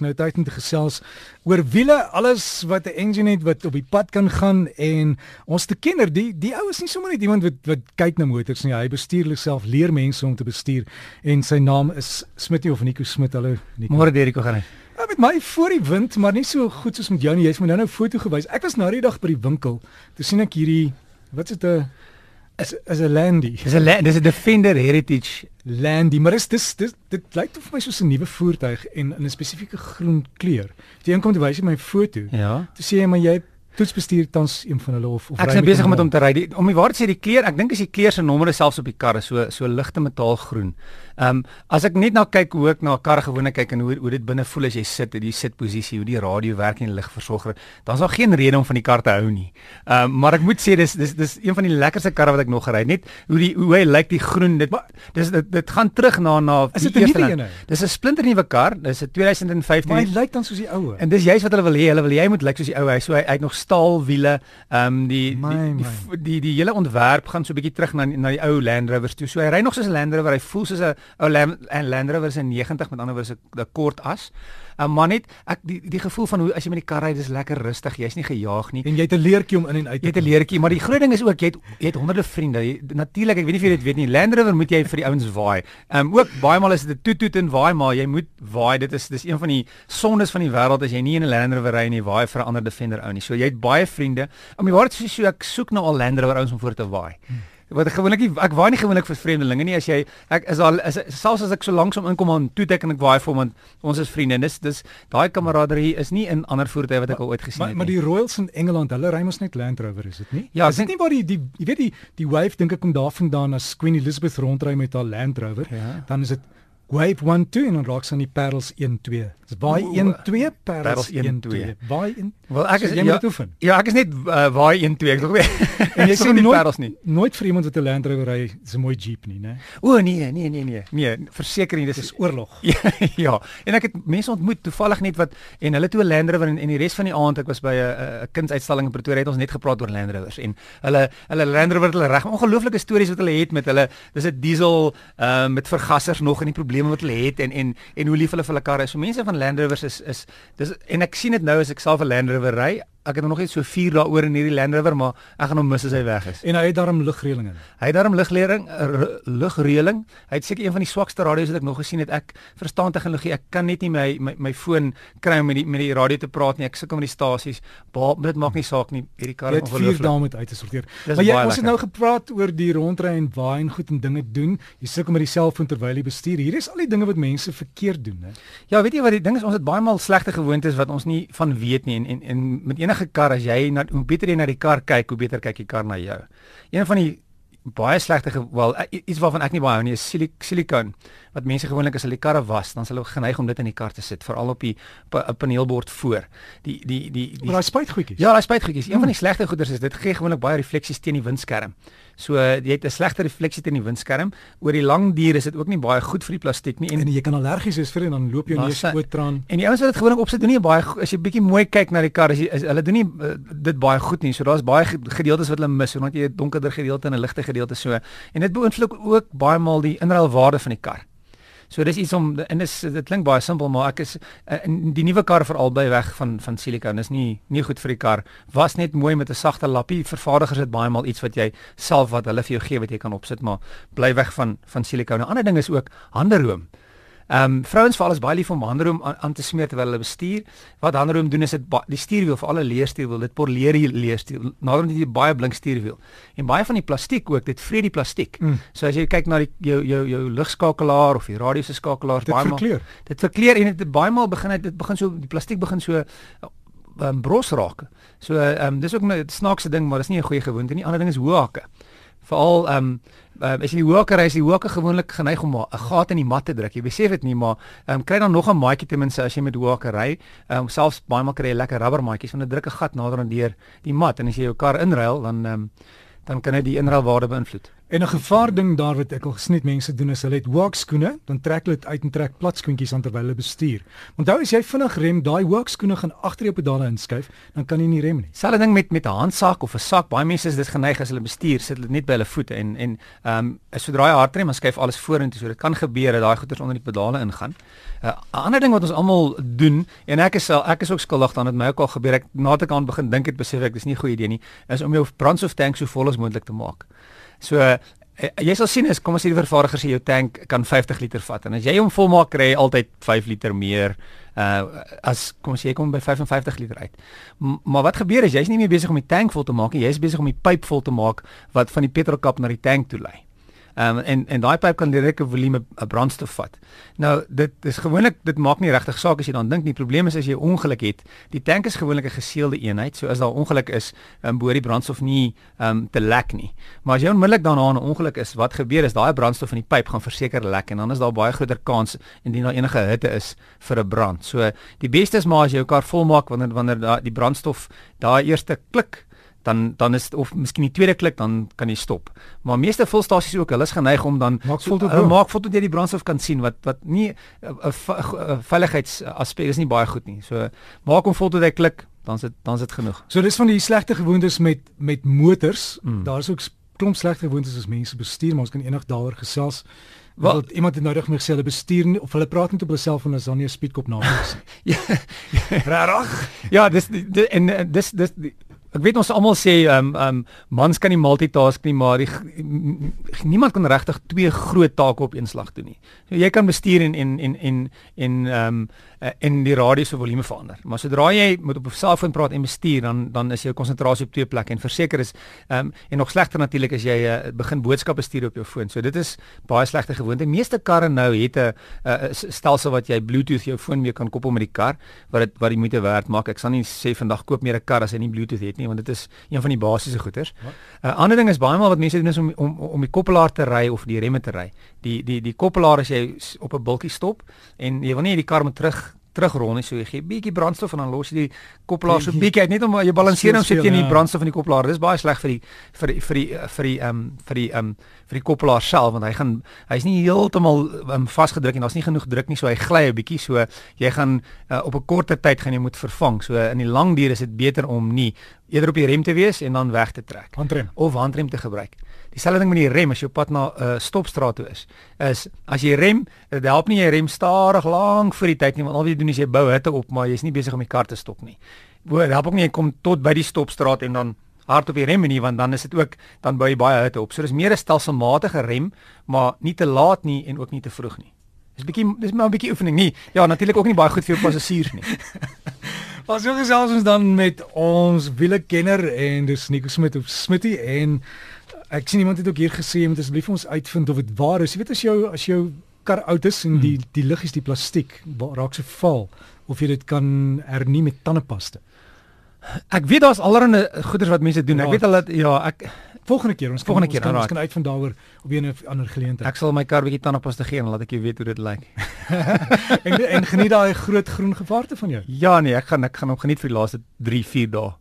nou tyd om te gesels oor wiele, alles wat 'n engine het wat op die pad kan gaan en ons te kenner, die die ou is nie sommer net iemand wat wat kyk na motors nie. Hy bestuur self leer mense om te bestuur en sy naam is Smitty of Nico Smit. Hallo Nico. Môre Derrick, hoe gaan dit? Ja, met my voor die wind, maar nie so goed soos met jou nie. Jy's my nou nou foto gewys. Ek was nou die dag by die winkel. Toe sien ek hierdie wat is dit 'n is is 'n Landy. Dis 'n dis 'n Defender Heritage Landy, maar is dis dis dit lyk vir my soos 'n nuwe voertuig en in 'n spesifieke groen kleur. Die een kom te wys my foto. Ja. Toe sê jy maar jy toetsbestuur tans een van hulle of of Ek is besig met om te ry. Die, om die waarheid sê die kleur, ek dink as die kleur se nommer selfs op die kar is so so ligte metaalgroen. Ehm um, as ek net nou kyk hoe ek na 'n kar gewoonlik kyk en hoe hoe dit binne voel as jy sit die sitposisie, hoe die radio werk en die ligversorger, dan is daar geen rede om van die kar te hou nie. Ehm um, maar ek moet sê dis dis dis een van die lekkerste karre wat ek nog gery het. Net hoe die hoe hy lyk die groen, dit dis dit, dit gaan terug na na is die eerste een. Dis 'n splinter nuwe kar. Dis 'n 2015. Maar hy lyk dan soos die ou. En dis juist wat hulle wil hê. Hulle wil jy moet lyk soos die ou. Hy so hy, hy het nog staalwiele. Ehm um, die, my, die, die, die die die hele ontwerp gaan so 'n bietjie terug na na die ou Land Rovers toe. So hy ry nog soos 'n Land Rover. Hy voel soos 'n ou Land Rover se 90 met ander woorde 'n kort as. 'n uh, Man net ek die die gevoel van hoe as jy met die kar ry dis lekker rustig. Jy's nie gejaag nie. En jy het 'n leertjie om in en uit. Jy het 'n leertjie, maar die groot ding is ook jy het jy het honderde vriende. Natuurlik, ek weet nie of jy dit weet nie. Land Rover moet jy vir die ouens waai. Ehm um, ook baie maal is dit 'n toet toet en waai maar jy moet waai. Dit is dis een van die sondes van die wêreld as jy nie in 'n Land Rover ry nie, waai vir 'n ander Defender ou nie. So jy het baie vriende. Om die waarheid te sê, so ek soek nou al Land Rover ouens om voor te waai. Hmm wat ek gewoonlik ek waai nie gewoonlik vir vreemdelinge nie. As jy ek is al is selfs as ek so langs om inkom aan toe tek en ek waai vir hom want ons is vriende. En dis dis daai kameraderie is nie in ander voertuie wat ek al ooit gesien maar, het maar die Royals in Engeland hulle ry mos net Land Rover is dit nie? Ja is dit nie waar die die jy weet die die wave dink ek kom daarvandaan as Queen Elizabeth rondry met haar Land Rover? Ja. dan is dit Wave 1 2 en dan raak sy aan die Parels 1 2 Dis baie 1 2 Parels 1 2. Baie in. Wel ek is so, jy ja, moet oefen. Ja, ek is net uh, baie 1 2. Ek glo en jy sien nooit Parels nie. Nooit vir iemand wat 'n Land Rover ry, is 'n mooi Jeep nie, né? O nee, nee, nee, nee. Nee, verseker nie, dis is oorlog. ja, ja. En ek het mense ontmoet toevallig net wat en hulle toe 'n Land Rover en, en die res van die aand ek was by 'n 'n kindsuitstalling in Pretoria het ons net gepraat oor Land Rovers en hulle hulle Land Rover het hulle reg ongelooflike stories wat hulle het met hulle dis 'n diesel uh, met vergassers nog en die probleme wat hulle het en en en hoe lief hulle vir hulle karre is. So mense van Land Rovers is is dis en ek sien dit nou as ek self 'n Land Rover ry ek het nog net so 4 daaroor in hierdie Land Rover, maar ek gaan hom mis as hy weg is. En hy het daarom lugreëling in. Hy het daarom lugreëling, lugreëling. Hy het seker een van die swakste radio's wat ek nog gesien het. Ek verstaan tegnologie. Ek kan net nie my my my foon kry om met die met die radio te praat nie. Ek sukkel met die stasies. Maar dit maak nie saak nie. Hierdie kar is ongelooflik. Jy het vier dae moet uit te sorteer. Maar jy ons het nou gepraat oor die rondry en waai en goed en dinge doen. Jy sukkel met die selfoon terwyl jy bestuur. Hier is al die dinge wat mense verkeerd doen, hè. Ja, weet jy wat die ding is? Ons het baie maal slegte gewoontes wat ons nie van weet nie en en, en met enige kar as jy na hoe beter jy na die kar kyk, hoe beter kyk die kar na jou. Een van die baie slegte wel eh, iets waarvan ek nie baie hou nie is silikon wat mense gewoonlik as hulle die karre was dan sal hulle geneig om dit in die kar te sit veral op die pa, paneelbord voor die die die die daai spuitgoedjies ja daai spuitgoedjies een hmm. van die slegte goeders is dit gee gewoonlik baie refleksies teen die windskerm so jy het 'n slegte refleksie teen die windskerm. Oor die lang duur is dit ook nie baie goed vir die plastiek nie en, en jy kan allergies wees vir en dan loop jou neus oop traan. en die ouens wat dit gewoonlik opsit doen nie baie as jy bietjie mooi kyk na die kar as jy is, hulle doen nie uh, dit baie goed nie. So daar's baie gedeeltes wat hulle mis omdat jy 'n donkerder gedeelte en 'n ligter gedeelte so. En dit beïnvloed ook baie maal die inruilwaarde van die kar. So dis iets om en dis dit klink baie simpel maar ek is uh, die nuwe kar veral by weg van van silikon is nie nie goed vir die kar. Was net mooi met 'n sagte lappie. Vervaardigers het baie maal iets wat jy self wat hulle vir jou gee wat jy kan opsit maar bly weg van van silikon. 'n Ander ding is ook handeroom. Ehm um, vrouens veral is baie lief om handeroom aan, aan te smeer terwyl hulle bestuur. Wat handeroom doen is dit die stuurwiel vir alle leerstuurwiel, dit poleer die leerstuur. Nadat jy baie blink stuurwiel. En baie van die plastiek ook, dit vreet die plastiek. Mm. So as jy kyk na die jou jou jou ligskakelaar of die radio se skakelaar, baie verkleur. maal dit verkleur en dit baie maal begin dit begin so die plastiek begin so um, bros raak. So ehm um, dis ook 'n snaakse ding, maar dis nie 'n goeie gewoonte nie. Ander ding is hoë hakke. Veral ehm um, uh, as jy die hoeker is, die hoeker gewoonlik geneig om 'n gat in die mat te druk. Jy besef dit nie, maar ehm um, kry dan nog 'n maatjie ten minste as jy met hoeker ry. Ehm um, selfs baie maal kry jy lekker rubber maatjies want dit druk 'n gat nader aan deur die mat en as jy jou kar inruil dan ehm um, dan kan dit die inruilwaarde beïnvloed. En 'n gevaar ding daar wat ek al gesien het mense doen is hulle het walkskoene, dan trek hulle dit uit en trek platskoentjies aan terwyl hulle bestuur. Onthou as jy vinnig rem, daai walkskoene gaan agter jou pedale inskuif, dan kan jy nie rem nie. Selfde ding met met 'n handsak of 'n sak. Baie mense is dit geneig as hulle bestuur, sit hulle net by hulle voete en en ehm um, sodra jy hard rem, dan skuif alles vorentoe. So dit kan gebeur dat daai goeders onder die pedale ingaan. Uh, 'n uh, ander ding wat ons almal doen en ek is ek is ook skuldig daaraan, dit my ook al gebeur. Ek nadat ek aan begin dink het besef ek dis nie 'n goeie idee nie, is om jou brandstoftank so vol as moontlik te maak. So uh, jy sal sien is kom as die vervaardiger sê jou tank kan 50 liter vat en as jy hom volmaak kry altyd 5 liter meer uh as kom as jy kom by 55 liter uit. M maar wat gebeur is jy's nie meer besig om die tank vol te maak nie, jy's besig om die pyp vol te maak wat van die petrolkap na die tank toe lei. Ehm um, en en daai pyp kan direk 'n volume brandstof vat. Nou dit is gewoonlik dit maak nie regtig saak as jy dan dink nie. Probleem is as jy ongeluk het. Die tank is gewoonlik 'n geseelde eenheid. So as daar ongeluk is, ehm um, behoort die brandstof nie ehm um, te lek nie. Maar as jy onmiddellik daarna 'n ongeluk is, wat gebeur is daai brandstof in die pyp gaan verseker lek en dan is daar baie groter kans indien daar enige hitte is vir 'n brand. So die beste is maar as jy jou kar volmaak wanneer wanneer daai die brandstof daai eerste klik dan dan is of miskien die tweede klik dan kan jy stop. Maar meeste volstasies ook, hulle is geneig om dan maak vol tot hulle maak vol tot jy die brandstof kan sien wat wat nie 'n veiligheidsaspek is nie baie goed nie. So maak hom vol tot hy klik, dan is dit dan is dit genoeg. So dis van die slegte gewoontes met met motors. Mm. Daar is ook klomp slegte gewoontes as mense bestuur, maar ons kan eendag daaroor gesels. Wat iemand het nou reg met hulle bestuur nie, of hulle praat net op hulle selfoon as dan nie 'n speedkop naam is. ja. Regtig? ja, dis en dis dis Ek weet ons almal sê ehm um, ehm um, mans kan nie multitask nie, maar die, niemand kan regtig twee groot take op een slag doen nie. So, jy kan bestuur en en en en en ehm um, en die radio se volume verander. Maar sodra jy moet op 'n selfoon praat en bestuur, dan dan is jou konsentrasie op twee plekke en verseker is ehm um, en nog slegter natuurlik as jy uh, begin boodskappe stuur op jou foon. So dit is baie slegte gewoonte. Meeste karre nou het 'n uh, stelsel wat jy Bluetooth jou foon mee kan koppel met die kar wat dit wat die moeite werd maak. Ek sal nie sê vandag koop meer 'n kar as hy nie Bluetooth het nie want dit is een van die basiese goeders. 'n uh, Ander ding is baie maal wat mense doen is om om om die koppelaar te ry of die remme te ry. Die die die koppelaar as jy op 'n bultjie stop en jy wil nie die kar moet terug terugrol nie so jy gee bietjie brandstof en dan los jy die koppelaar so bietjie uit net om jy balanseer hom sit teen die ja. brandstof van die koppelaar. Dis baie sleg vir die vir die vir die vir die ehm vir die ehm vir die koppelaar self want hy gaan hy's nie heeltemal um, vasgedruk en daar's nie genoeg druk nie so hy gly 'n bietjie so jy gaan uh, op 'n korter tyd gaan jy moet vervang. So in die lang duur is dit beter om nie eerder op die rem te wees en dan weg te trek. Handrem of handrem te gebruik. Dieselfde ding met die rem as jy op pad na 'n uh, stopstraat toe is. Is as jy rem, dit help nie jy rem stadig lank vir die tyd nie want al wat jy doen is jy bou hitte op, maar jy's nie besig om die kar te stop nie. Dit help ook nie jy kom tot by die stopstraat en dan hard op die rem nie want dan is dit ook dan bou jy baie hitte op. So dis meer 'n stelselmatige rem, maar nie te laat nie en ook nie te vroeg nie. Dis bietjie dis maar 'n bietjie oefening nie. Ja, natuurlik ook nie baie goed vir jou passasiers nie. Ons so gesels ons dan met ons wielekenner en dis Nico Smit of Smitty en ek sien iemand het ook hier gesê moet asseblief ons uitvind of dit waar is. Jy weet as jou as jou kar oud is en die die lig is die plastiek raak so val of jy dit kan hernie met tandepasta. Ek weet daar's allerlei goeders wat mense doen. Ek weet hulle ja, ek volgende keer ons volgende keer kan, ons kan uitvind daaroor op 'n ander geleentheid. Ek sal my kar bietjie tandepasta gee en laat ek jou weet hoe dit lyk. en en geniet daai groot groen gevaarte van jou. Ja nee, ek gaan ek gaan hom geniet vir die laaste 3, 4 dae.